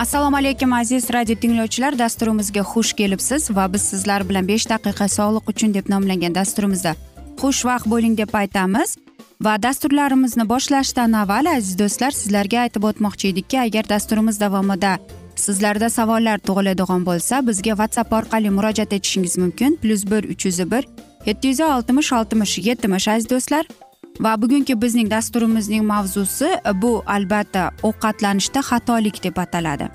assalomu alaykum aziz radio tinglovchilar. Dasturimizga xush kelibsiz va biz sizlar bilan besh daqiqa sog'liq uchun deb nomlangan dasturimizda xushvaqt bo'ling deb aytamiz. Va dasturlarimizni boshlashdan avval aziz do'stlar sizlarga aytib o'tmoqchi edikki agar dasturimiz davomida sizlarda savollar tug'iladigan bo'lsa bizga whatsapp orqali murojaat etishingiz mumkin. Plyus bir uch yuz bir yetti yuz oltmish oltmish yetmish aziz do'stlar. Va bugungi bizning dasturimizning mavzusi e, bu albatta ovqatlanishda xatolik deb ataladi.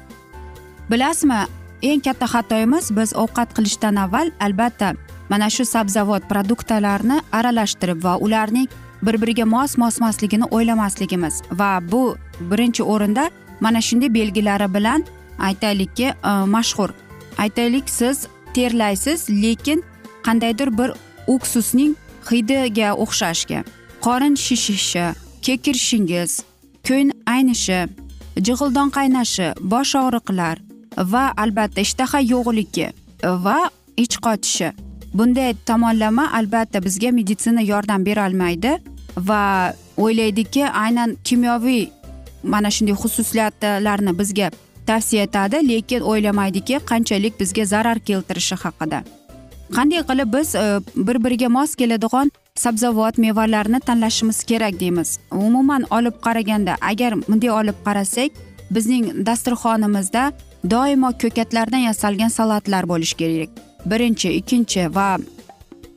Bilasizmi eng katta xatoyimiz biz ovqat qilishdan avval albatta mana shu sabzavot produktlarni aralashtirib va ularning bir biriga mos mos emasligini o'ylamasligimiz va bu birinchi o'rinda mana shunday belgilari bilan aytaylikki e, mashhur. Aytaylik siz terlaysiz lekin qandaydir bir uksusning hidiga o'xshashga qorin shishishi kekirishingiz ko'n aynishi jig'ildon qaynashi bosh og'riqlar va albatta ishtaha yo'qligi va ich qotishi. Bunday tomonlama albatta bizga meditsina yordam berolmaydi va o'ylaydiki aynan kimyoviy mana shunday xususiyatlarni bizga tavsiya etadi lekin o'ylamaydiki qanchalik bizga zarar keltirishi haqida. Qanday qilib biz e, bir biriga mos keladigan sabzavot mevalarni tanlashimiz kerak deymiz. Umuman olib qaraganda agar bunday olib qarasak bizning dasturxonimizda doimo ko'katlardan yasalgan salatlar bo'lishi kerak. Birinchi ikkinchi va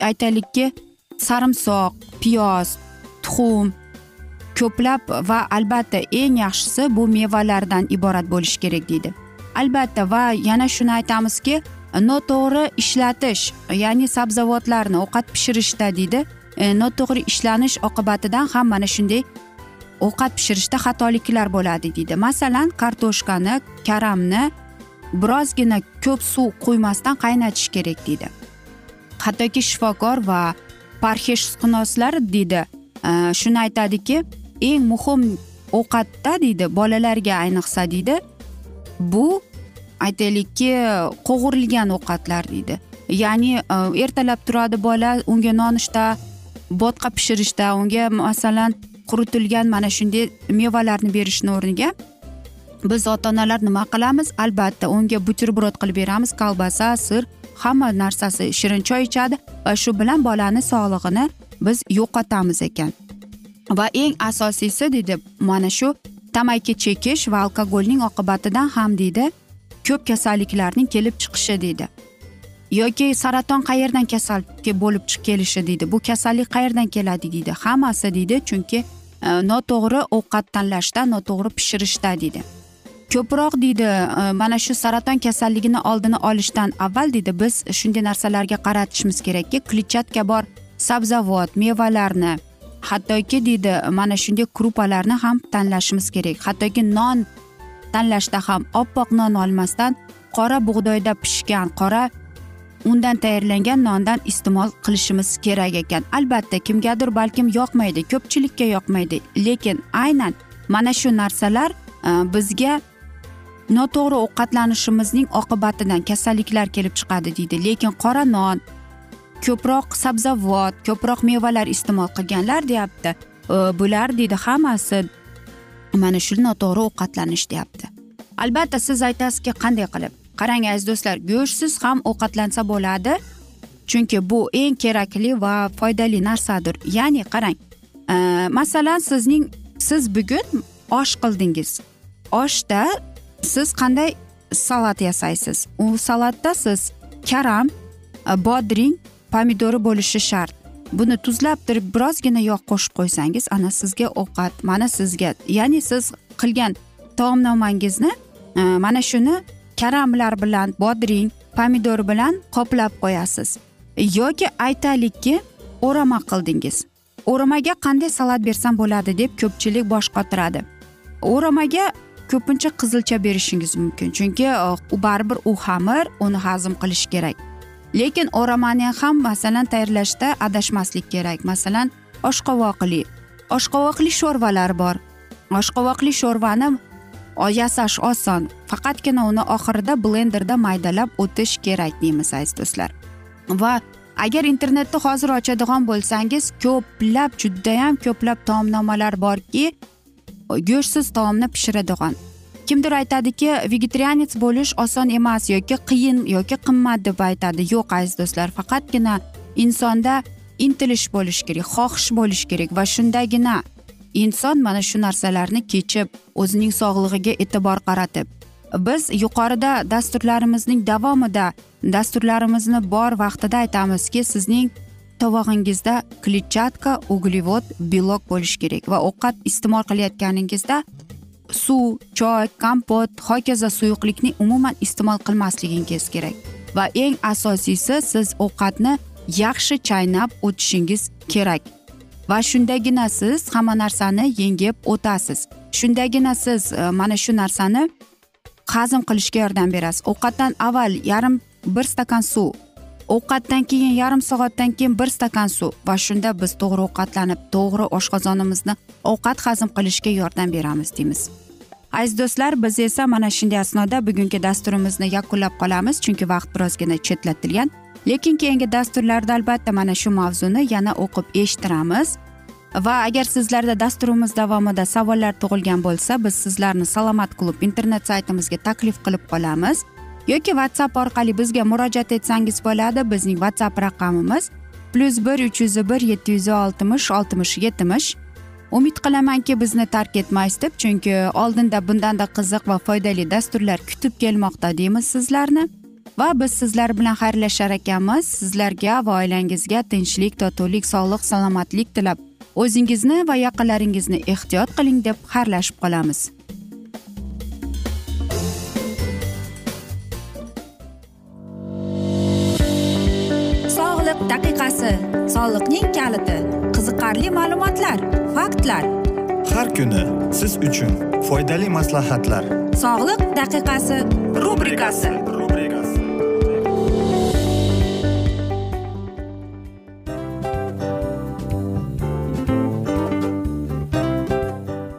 aytaylikki sarimsoq piyoz tuxum ko'plab va albatta eng yaxshisi bu mevalardan iborat bo'lishi kerak deydi. Albatta va yana shuni aytamizki noto'g'ri ishlatish ya'ni sabzavotlarni ovqat pishirishda deydi E, noto'g'ri ishlanish oqibatidan ham mana shunday ovqat pishirishda xatoliklar bo'ladi deydi. Masalan kartoshkani karamni birozgina ko'p suv quymasdan qaynatish kerak deydi. Hattoki shifokor va parhezshunoslar deydi e, shuni aytadiki eng muhim ovqatda deydi bolalarga ayniqsa deydi bu aytaylikki qovurilgan ovqatlar deydi. Ya'ni e, ertalab turadi bola unga nonushta bo'tqa pishirishda unga masalan quritilgan mana shunday mevalarni berishni o'rniga biz ota onalar nima qilamiz? Albatta unga buterbrod qilib beramiz. Kolbasa sir hamma narsasi shirin choy ichadi va shu bilan bolani sog'lig'ini biz yo'qotamiz ekan. Va eng asosiysi deydi mana shu tamaki chekish va alkogolning oqibatidan ham deydi ko'p kasalliklarning kelib chiqishi deydi yoki saraton qayerdan kasal bo'lib kelishi deydi. Bu kasallik qayerdan keladi deydi. Hammasi deydi chunki e, noto'g'ri ovqat tanlashda noto'g'ri pishirishda deydi. Ko'proq deydi e, mana shu saraton kasalligini oldini olishdan avval deydi biz shunday narsalarga qaratishimiz kerakki kletchatka bor sabzavot mevalarni hattoki deydi mana shunday krupalarni ham tanlashimiz kerak. Hattoki non tanlashda ham oppoq non olmasdan qora bug'doyda pishgan qora undan tayyorlangan nondan iste'mol qilishimiz kerak ekan. Albatta kimgadir balkim yoqmaydi ko'pchilikka yoqmaydi. Lekin aynan mana shu narsalar e, bizga noto'g'ri ovqatlanishimizning oqibatidan kasalliklar kelib chiqadi deydi. Lekin qora non ko'proq sabzavot ko'proq mevalar iste'mol qilganlar deyapti. E, bular deydi hammasi mana shu noto'g'ri ovqatlanish deyapti. Albatta siz aytasizki qanday qilib? Qarang aziz do'stlar go'shtsiz ham ovqatlansa bo'ladi. Chunki bu eng kerakli va foydali narsadir. Ya'ni qarang e, masalan sizning siz bugun osh qildingiz. Oshda siz qanday salat yasaysiz? U salatda siz karam e, bodring pomidori bo'lishi shart. Buni tuzlab turib birozgina yog' qo'shib qo'ysangiz ana sizga ovqat mana sizga ya'ni siz qilgan taomnomangizni e, mana shuni karamlar bilan bodring pomidor bilan qoplab qo'yasiz. Yoki aytaylikki o'rama qildingiz. O'ramaga qanday salat bersam bo'ladi deb ko'pchilik bosh qotiradi. O'ramaga ko'pincha qizilcha berishingiz mumkin. Chunki e, u baribir u xamir uni hazm qilish kerak. Lekin o'ramani ham masalan tayyorlashda adashmaslik kerak. Masalan oshqovoqli oshqovoqli sho'rvalar bor. Oshqovoqli sho'rvani yasash oson. Faqatgina uni oxirida blenderda maydalab o'tish kerak deymiz aziz do'stlar. Va agar internetni hozir ochadigan bo'lsangiz ko'plab judayam ko'plab taomnomalar borki go'shtsiz taomni pishiradigan. Kimdir aytadiki vegetarianец bo'lish oson emas yoki qiyin yoki qimmat deb aytadi. Yo'q aziz do'stlar faqatgina insonda intilish bo'lishi kerak xohish bo'lishi kerak va shundagina inson mana shu narsalarni kechib o'zining sog'lig'iga e'tibor qaratib. Biz yuqorida dasturlarimizning davomida dasturlarimizni bor vaqtida aytamizki sizning tovog'ingizda kletchatka uglevod belok bo'lishi kerak va ovqat iste'mol qilayotganingizda suv choy kompot hokazo suyuqlikni umuman iste'mol qilmasligingiz kerak. Va eng asosiysi siz ovqatni yaxshi chaynab o'tishingiz kerak. Va shundagina siz hamma narsani yengib o'tasiz. Shundagina siz e, mana shu narsani hazm qilishga yordam berasiz. Ovqatdan avval yarim bir stakan suv ovqatdan keyin yarim soatdan keyin bir stakan suv va shunda biz to'g'ri ovqatlanib to'g'ri oshqozonimizni ovqat hazm qilishga yordam beramiz deymiz. Aziz do'stlar biz esa mana shunday asnoda bugungi dasturimizni yakunlab qolamiz chunki vaqt birozgina chetlatilgan. Lekin keyingi dasturlarda albatta mana shu mavzuni yana o'qib eshittiramiz. Va agar sizlarda dasturimiz davomida savollar tug'ilgan bo'lsa biz sizlarni salomat klub internet saytimizga taklif qilib qolamiz. Yoki whatsapp orqali bizga murojaat etsangiz bo'ladi. Bizning whatsapp raqamimiz plyus bir uch yuz bir yetti yuz oltmish oltmish yetmish. Umid qilamanki bizni tark etmaysiz deb chunki oldinda bundanda qiziq va foydali dasturlar kutib kelmoqda deymiz sizlarni. Va biz sizlar bilan xayrlashar ekanmiz. Sizlarga va oilangizga tinchlik totuvlik sog'lik salomatlik tilab. O'zingizni va yaqinlaringizni ehtiyot qiling deb xayrlashib qolamiz. Sog'liq daqiqasi soliqning kaliti qiziqarli ma'lumotlar faktlar. Har kuni siz uchun foydali maslahatlar. Sog'liq daqiqasi rubrikasi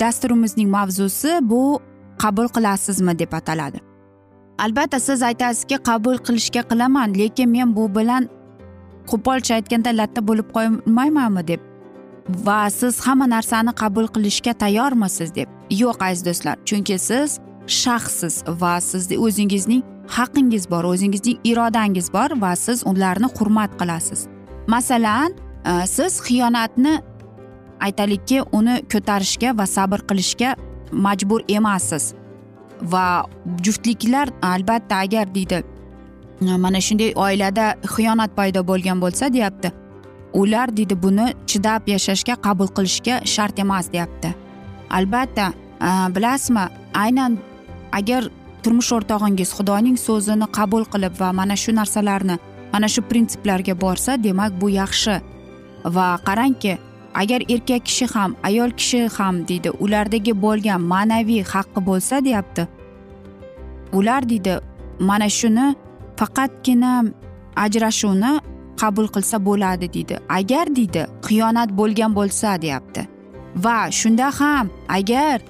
dasturimizning mavzusi bu qabul qilasizmi deb ataladi. Albatta siz aytasizki qabul qilishga qilaman lekin men bu bilan qo'polcha aytganda latta bo'lib qolmaymanmi deb va siz hamma narsani qabul qilishga tayyormisiz deb? Yo'q aziz do'stlar chunki siz shaxssiz va sizni o'zingizning haqingiz bor o'zingizning irodangiz bor va siz ularni hurmat qilasiz. Masalan e, siz xiyonatni aytaylikki uni ko'tarishga va sabr qilishga majbur emassiz. Va juftliklar albatta agar deydi mana shunday oilada xiyonat paydo bo'lgan bo'lsa deyapti. Ular deydi buni chidab yashashga qabul qilishga shart emas deyapti. Albatta bilasizmi aynan agar turmush o'rtog'ingiz xudoning so'zini qabul qilib va mana shu narsalarni mana shu prinsiplarga borsa demak bu yaxshi. Va qarangki agar erkak kishi ham ayol kishi ham deydi ulardagi bo'lgan ma'naviy haqqi bo'lsa deyapti. Ular deydi mana shuni faqatgina ajrashuvni qabul qilsa bo'ladi deydi. Agar deydi xiyonat bo'lgan bo'lsa deyapti. Va shunda ham agar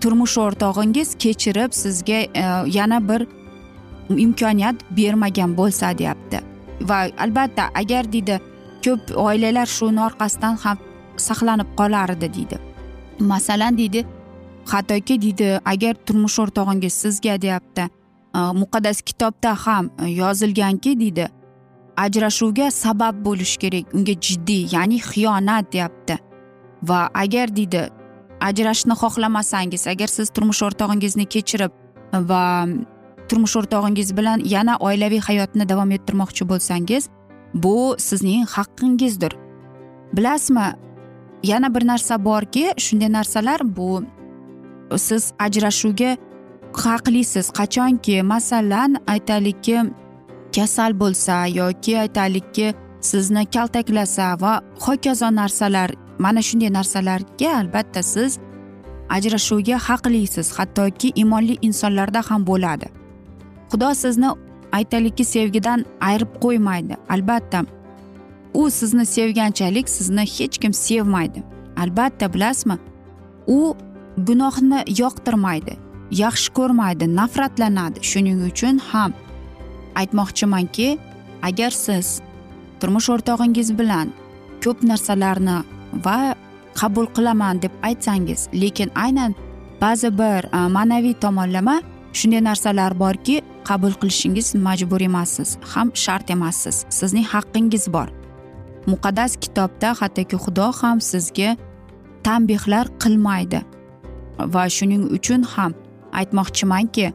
turmush o'rtog'ingiz kechirib sizga e, yana bir imkoniyat bermagan bo'lsa deyapti. Va albatta agar deydi ko'p oilalar shuni orqasidan ham saqlanib qolardi deydi. Masalan deydi hattoki deydi agar turmush o'rtog'ingiz sizga deyapti. Muqaddas kitobda ham yozilganki deydi ajrashuvga sabab bo'lishi kerak unga jiddiy ya'ni xiyonat deyapti. Va agar deydi ajrashishni xohlamasangiz agar siz turmush o'rtog'ingizni kechirib va turmush o'rtog'ingiz bilan yana oilaviy hayotni davom ettirmoqchi bo'lsangiz bu sizning haqqingizdir. Bilasizmi yana bir narsa borki shunday narsalar bu siz ajrashuvga haqlisiz. Qachonki masalan aytaylikki kasal bo'lsa yoki aytaylikki sizni kaltaklasa va hokazo narsalar mana shunday narsalarga albatta siz ajrashuvga haqlisiz. Hattoki iymonli insonlarda ham bo'ladi. Xudo sizni aytaylikki sevgidan ayirib qo'ymaydi. Albatta u sizni sevganchalik sizni hech kim sevmaydi. Albatta bilasizmi? U gunohni yoqtirmaydi yaxshi ko'rmaydi nafratlanadi. Shuning uchun ham aytmoqchimanki agar siz turmush o'rtog'ingiz bilan ko'p narsalarni va qabul qilaman deb aytsangiz lekin aynan ba'zi bir e, ma'naviy tomonlama shunday narsalar borki qabul qilishingiz majbur emassiz ham shart emassiz. Sizning haqqingiz bor. Muqaddas kitobda hattoki xudo ham sizga tanbehlar qilmaydi. Va shuning uchun ham aytmoqchimanki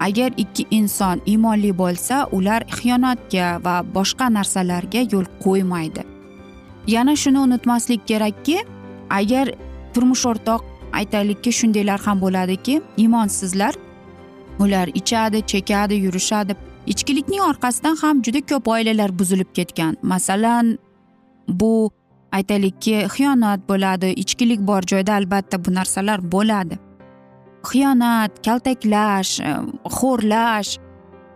agar ikki inson iymonli bo'lsa ular xiyonatga va boshqa narsalarga yo'l qo'ymaydi. Yana shuni unutmaslik kerakki agar turmush o'rtoq aytaylikki shundaylar ham bo'ladiki iymonsizlar ular ichadi chekadi yurishadi. Ichkilikning orqasidan ham juda ko'p oilalar buzilib ketgan. Masalan bu aytaylikki xiyonat bo'ladi ichkilik bor joyda albatta bu narsalar bo'ladi. Xiyonat kaltaklash xo'rlash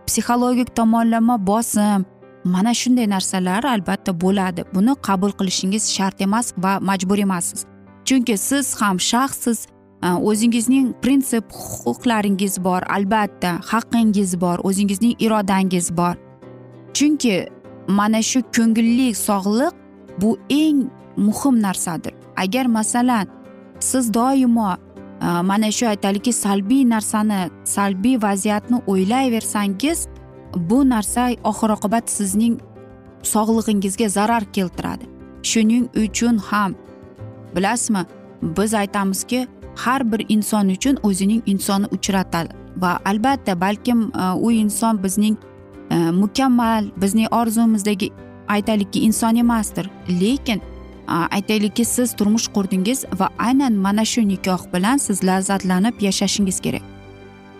psixologik tomonlama bosim mana shunday narsalar albatta bo'ladi. Buni qabul qilishingiz shart emas va majbur emassiz. Chunki siz ham shaxssiz Э, o'zingizning prinsip huquqlaringiz bor albatta haqqingiz bor o'zingizning irodangiz bor. Chunki mana shu ko'ngilli sog'liq bu eng muhim narsadir. Agar masalan siz doimo e, mana shu aytaylikki salbiy narsani salbiy vaziyatni o'ylayversangiz bu narsa oxir oqibat sizning sog'lig'ingizga zarar keltiradi. Shuning uchun ham bilasizmi biz aytamizki har bir inson uchun o'zining insoni uchratadi. Va albatta balkim e, u inson bizning e, mukammal bizning orzumizdagi aytaylikki inson emasdir. Lekin e, aytaylikki siz turmush qurdingiz va aynan mana shu nikoh bilan siz lazzatlanib yashashingiz kerak.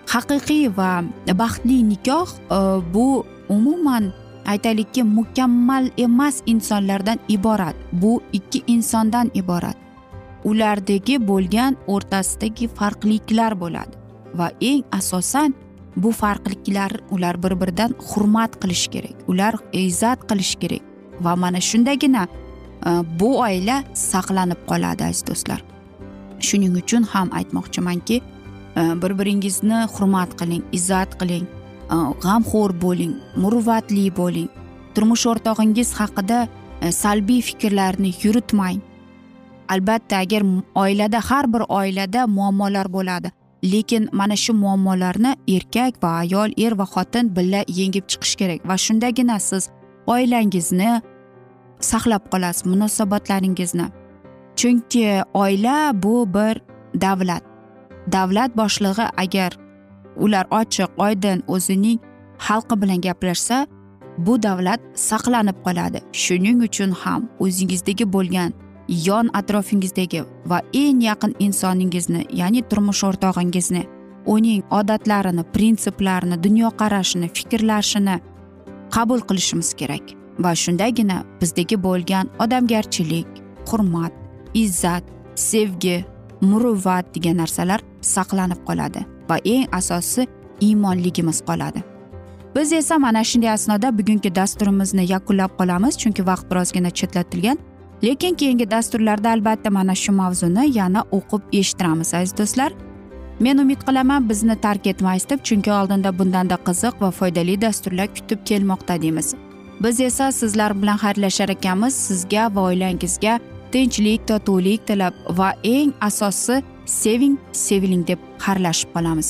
Haqiqiy va baxtli nikoh bu umuman aytaylikki mukammal emas insonlardan iborat. Bu ikki insondan iborat. Ulardagi bo'lgan o'rtasidagi farqliklar bo'ladi. Va eng asosan bu farqliklar ular bir biridan hurmat qilish kerak ular izzat qilish kerak. Va mana shundagina e, bu oila saqlanib qoladi aziz do'stlar. Shuning uchun ham aytmoqchimanki e, bir biringizni hurmat qiling izzat qiling e, g'amxo'r bo'ling muruvvatli bo'ling. Turmush o'rtog'ingiz haqida salbiy fikrlarni yuritmang. Albatta agar oilada har bir oilada muammolar bo'ladi. Lekin mana shu muammolarni erkak va ayol er va xotin birga yengib chiqish kerak va shundagina siz oilangizni saqlab qolasiz munosabatlaringizni. Chunki oila bu bir davlat. Davlat boshlig'i agar ular ochiq oydin o'zining xalqi bilan gaplashsa bu davlat saqlanib qoladi. Shuning uchun ham o'zingizdagi bo'lgan yon atrofingizdagi va eng yaqin insoningizni ya'ni turmush o'rtog'ingizni uning odatlarini prinsiplarini dunyoqarashini fikrlashini qabul qilishimiz kerak. Va shundagina bizdagi bo'lgan odamgarchilik hurmat izzat sevgi muruvvat degan narsalar saqlanib qoladi va eng asosiysi iymonligimiz qoladi. Biz esa mana shunday asnoda bugungi dasturimizni yakunlab qolamiz chunki vaqt birozgina chetlatilgan. Lekin keyingi dasturlarda albatta mana shu mavzuni yana o'qib eshittiramiz aziz do'stlar. Men umid qilaman bizni tark etmaysiz deb chunki oldinda bundanda qiziq va foydali dasturlar kutib kelmoqda deymiz. Biz esa sizlar bilan xayrlashar ekanmiz. Sizga va oilangizga tinchlik totuvlik tilab va eng asosiysi seving seviling deb xayrlashib qolamiz.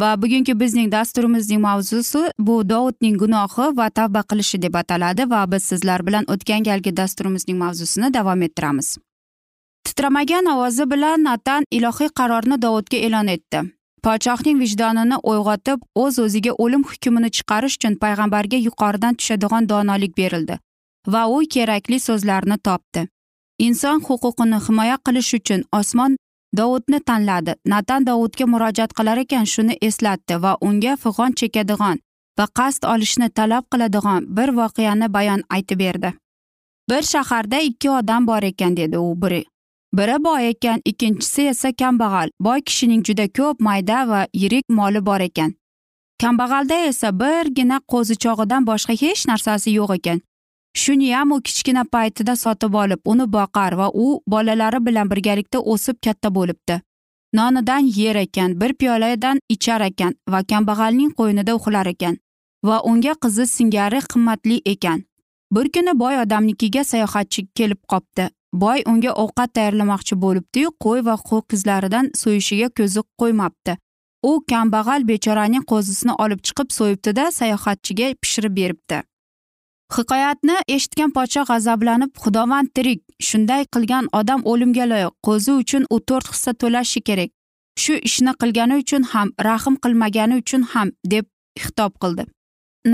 Va bugungi bizning dasturimizning mavzusi bu dovudning gunohi va tavba qilishi deb ataladi va biz sizlar bilan o'tgan galgi dasturimizning mavzusini davom ettiramiz. Titramagan ovozi bilan natan ilohiy qarorni dovudga e'lon etdi. Podshohning vijdonini uyg'otib o'z o'ziga o'lim hukmini chiqarish uchun payg'ambarga yuqoridan tushadigan donolik berildi va u kerakli so'zlarni topdi. Inson huquqini himoya qilish uchun osmon dovudni tanladi. Natan dovudga murojaat qilar ekan shuni eslatdi va unga fig'on chekadigan va qasd olishni talab qiladigan bir voqeani bayon aytib berdi. Bir shaharda ikki odam bor ekan dedi u biri. Biri boy ekan ikkinchisi esa kambag'al. Boy kishining juda ko'p mayda va yirik moli bor ekan. Kambag'alda esa birgina qo'zichog'idan boshqa hech narsasi yo'q ekan. Shuniyam u kichkina paytida sotib olib uni boqar va u bolalari bilan birgalikda o'sib katta bo'libdi. Nonidan yer ekan bir piyoladan ichar ekan va kambag'alning qo'ynida uxlar ekan va unga qizi singari qimmatli ekan. Bir kuni boy odamnikiga sayohatchi kelib qopti. Boy unga ovqat tayyorlamoqchi bo'libdiyu qo'y va ho'kizlaridan so'yishiga ko'zi qo'ymabdi. U kambag'al bechoraning qo'zisini olib chiqib so'yibdida sayohatchiga pishirib beribdi. Hikoyatni eshitgan podshoh g'azablanib xudovand tirik shunday qilgan odam o'limga loyiq qo'zi uchun u to'rt hissa to'lashi kerak shu ishni qilgani uchun ham rahm qilmagani uchun ham deb xitob qildi.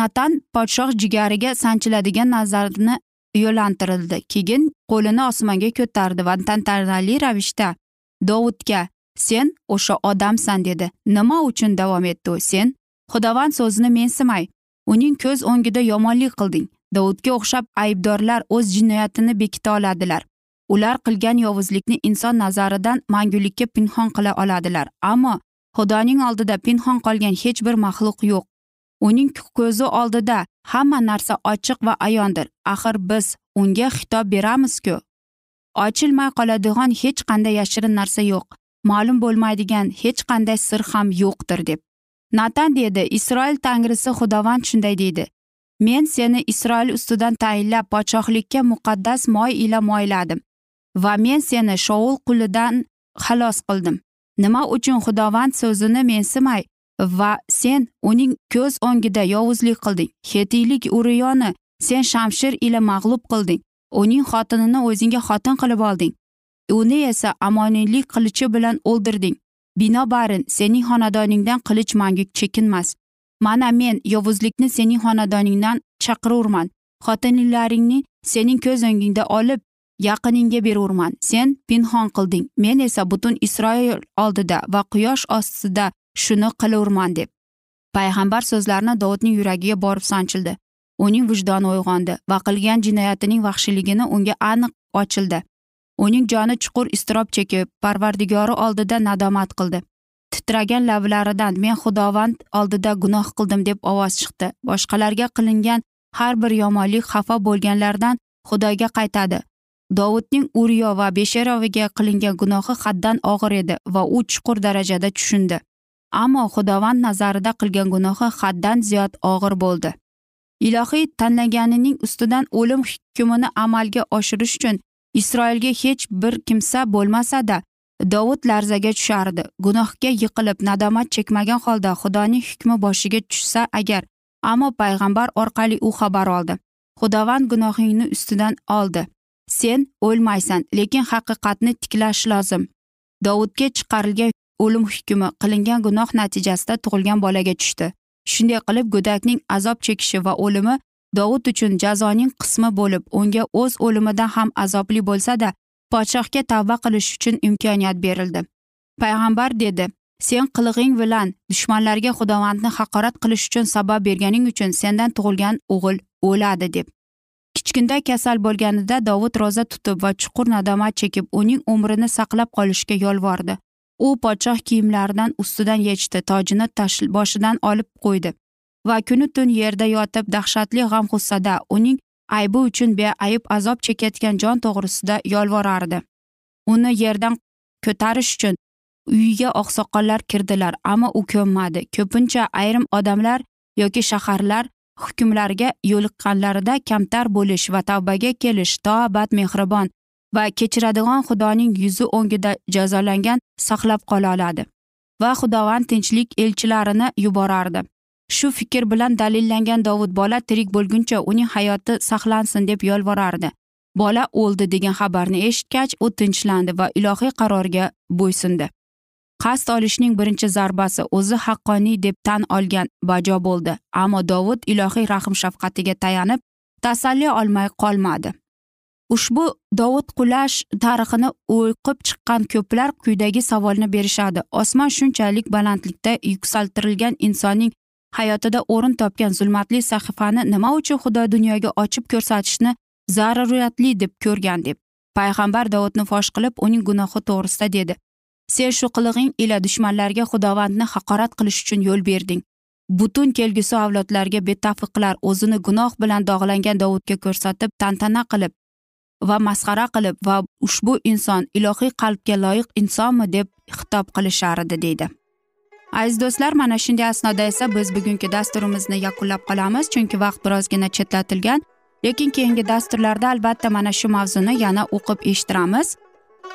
Natan podshoh jigariga sanchiladigan nazarni yo'lantirildi keyin qo'lini osmonga ko'tardi va tantanali ravishda dovudga sen o'sha odamsan dedi. Nima uchun davom etdi u? Sen xudovand so'zini mensimay uning ko'z o'ngida yomonlik qilding. Dovudga o'xshab aybdorlar o'z jinoyatini bekita oladilar. Ular qilgan yovuzlikni inson nazaridan mangulikka pinhon qila oladilar. Ammo xudoning oldida pinhon qolgan hech bir maxluq yo'q. Uning ko'zi oldida hamma narsa ochiq va ayondir. Axir biz unga xitob beramizku. Ochilmay qoladigan hech qanday yashirin narsa yo'q. Ma'lum bo'lmaydigan hech qanday sir ham yo'qdir deb. Natan dedi isroil tangrisi xudovand shunday deydi. Men seni isroil ustidan tayinlab podshohlikka muqaddas moy ila moyladim va men seni shoul qulidan xalos qildim. Nima uchun xudovand so'zini mensimay va sen uning ko'z o'ngida yovuzlik qilding? Hetiylik uriyoni sen shamshir ila mag'lub qilding. Uning xotinini o'zingga xotin qilib olding. Uni esa amoniylik qilichi bilan o'ldirding. Binobarin sening xonadoningdan qilich mangu chekinmas. Mana men yovuzlikni sening xonadoningdan chaqirurman. Xotinlaringni sening ko'z o'ngingda olib yaqiningga berurman. Sen pinhon qilding. Men esa butun isroil oldida va quyosh ostida shuni qilurman deb. Payg'ambar so'zlarini dovudning yuragiga borib sanchildi. Uning vijdoni uyg'ondi va qilgan jinoyatining vahshiyligini unga aniq ochildi. Uning joni chuqur iztirob chekib parvardigori oldida nadomat qildi. Titragan lablaridan men xudovand oldida gunoh qildim deb ovoz chiqdi. Boshqalarga qilingan har bir yomonlik xafa bo'lganlardan xudoga qaytadi. Dovudning uriyo va besheroviga qilingan gunohi haddan og'ir edi va u chuqur darajada tushundi. Ammo xudovand nazarida qilgan gunohi haddan ziyod og'ir bo'ldi. Ilohiy tanlaganining ustidan o'lim hukmini amalga oshirish uchun isroilga hech bir kimsa bo'lmasada dovud larzaga tushardi. Gunohga yiqilib nadomat chekmagan holda xudoning hukmi boshiga tushsa agar ammo payg'ambar orqali u xabar oldi. Xudovand gunohingni ustidan oldi. Sen o'lmaysan lekin haqiqatni tiklash lozim. Dovudga chiqarilgan o'lim hukmi qilingan gunoh natijasida tug'ilgan bolaga tushdi. Shunday qilib go'dakning azob chekishi va o'limi dovud uchun jazoning qismi bo'lib unga o'z o'limidan ham azobli bo'lsada podshohga tavba qilish uchun imkoniyat berildi. Payg'ambar dedi sen qilig'ing bilan dushmanlarga xudovandni haqorat qilish uchun sabab berganing uchun sendan tug'ilgan o'g'il o'ladi deb. Kichkinda kasal bo'lganida dovud ro'za tutib va chuqur nadomat chekib uning umrini saqlab qolishga yolvordi. U podshoh kiyimlaridan ustidan yechdi tojini boshidan olib qo'ydi va kuni tun yerda yotib dahshatli g'am g'ussada uning aybi uchun beayb azob chekayotgan jon to'g'risida yolvorardi. Uni yerdan ko'tarish uchun uyiga oqsoqollar kirdilar ammo u ko'nmadi ko'pincha ayrim odamlar yoki shaharlar hukmlarga yo'liqqanlarida kamtar bo'lish va tavbaga kelish toabat mehribon va kechiradigan xudoning yuzi o'ngida jazolangan saqlab qola oladi va xudovand tinchlik elchilarini yuborardi. Shu fikr bilan dalillangan dovud bola tirik bo'lguncha uning hayoti saqlansin deb yolvorardi. Bola o'ldi degan xabarni eshitgach u tinchlandi va ilohiy qarorga bo'ysundi qasd olishning birinchi zarbasi o'zi haqqoniy deb tan olgan bajo bo'ldi ammo dovud ilohiy rahm shafqatiga tayanib tasalli olmay qolmadi. Ushbu dovud qulash tarixini o'qib chiqqan ko'plar quyidagi savolni berishadi. Osmon shunchalik balandlikda yuksaltirilgan insonning hayotida o'rin topgan zulmatli sahifani nima uchun xudo dunyoga ochib ko'rsatishni zaruriyatli deb ko'rgan deb payg'ambar davudni fosh qilib uning gunohi to'g'risida dedi. Sen shu qilig'ing ila dushmanlarga xudovandni haqorat qilish uchun yo'l berding. Butun kelgusi avlodlarga betafiqlar o'zini gunoh bilan dog'langan dovudga ko'rsatib tantana qilib va masxara qilib va ushbu inson ilohiy qalbga loyiq insonmi deb xitob qilishardi deydi. Aziz do'stlar mana shunday asnoda esa biz bugungi dasturimizni yakunlab qolamiz chunki vaqt birozgina chetlatilgan lekin keyingi dasturlarda albatta mana shu mavzuni yana o'qib eshittiramiz.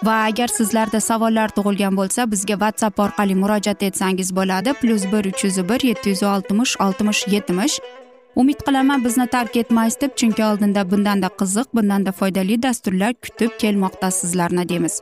Va agar sizlarda savollar tug'ilgan bo'lsa bizga whatsapp orqali murojaat etsangiz bo'ladi plyus bir uch yuz bir yetti yuz oltmish oltmish yetmish. Umid qilaman bizni tark etmaysiz deb chunki oldinda bundanda qiziq bundanda foydali dasturlar kutib kelmoqda sizlarni deymiz.